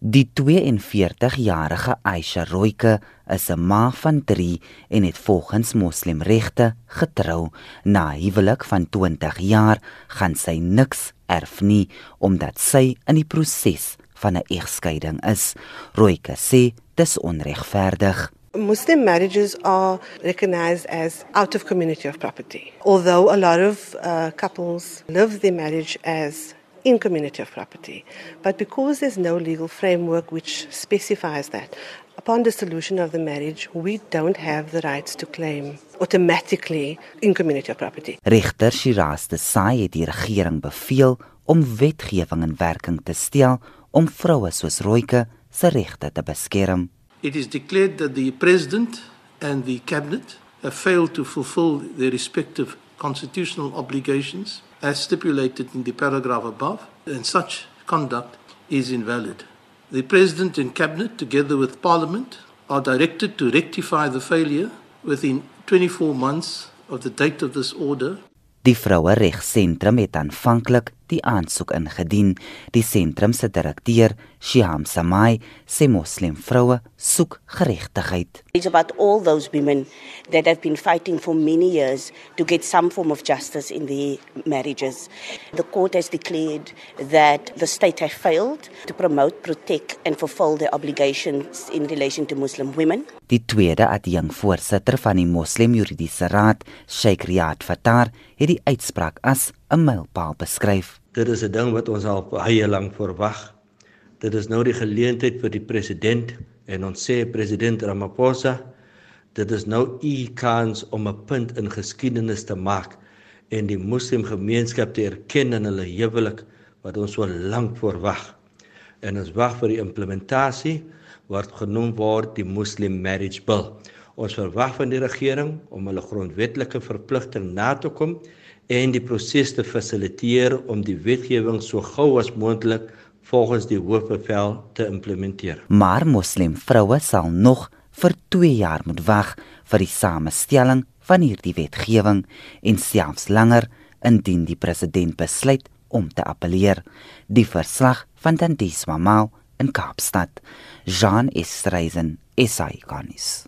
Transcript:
Die 42-jarige Aisha Roike is 'n ma van 3 en het volgens moslimregte getrou. Na huwelik van 20 jaar gaan sy niks erf nie omdat sy in die proses van 'n egskeiding is. Roike sê dis onregverdig. Muslim marriages are recognized as out of community of property. Although a lot of uh, couples live their marriage as in community of property. But because there's no legal framework which specifies that, upon dissolution of the marriage, we don't have the rights to claim automatically in community of property. Regter Shiraz de Sai het die regering beveel om wetgewing in werking te stel om vroue soos Roike se regte te beskerm. It is declared that the president and the cabinet have failed to fulfill their respective constitutional obligations as stipulated in the paragraph above, and such conduct is invalid. The President and Cabinet, together with Parliament, are directed to rectify the failure within 24 months of the date of this order Die vroue regsentrum het aanvanklik die aansoek ingedien. Die sentrum se direkteur, Shiham Samai, sê moslim vroue soek geregtigheid. It's about all those women that have been fighting for many years to get some form of justice in their marriages. The court has declared that the state has failed to promote, protect and fulfill their obligations in relation to Muslim women. Die tweede adjunk voorsitter van die Moslem Juridiese Raad, Sheikh Riyad Fattar, het die uitspraak as 'n mylpaal beskryf. Dit is 'n ding wat ons al baie lank verwag. Dit is nou die geleentheid vir die president en ons sê president Ramaphosa, dit is nou u kans om 'n punt in geskiedenis te maak en die moslimgemeenskap te erken in hulle huwelik wat ons so lank verwag. En ons wag vir die implementasie wat genoem word die Muslim Marriage Bill. Ons verwag van die regering om hulle grondwetlike verpligting na te kom en die proses te fasiliteer om die wetgewing so gou as moontlik volgens die hoofbevel te implementeer. Maar moslim vroue sal nog vir 2 jaar moet wag vir die samestelling van hierdie wetgewing en selfs langer indien die president besluit om te appeleer. Die verslag van Dandiswa Mau in Kaapstad. Jean Estreisen, SA Ikonis.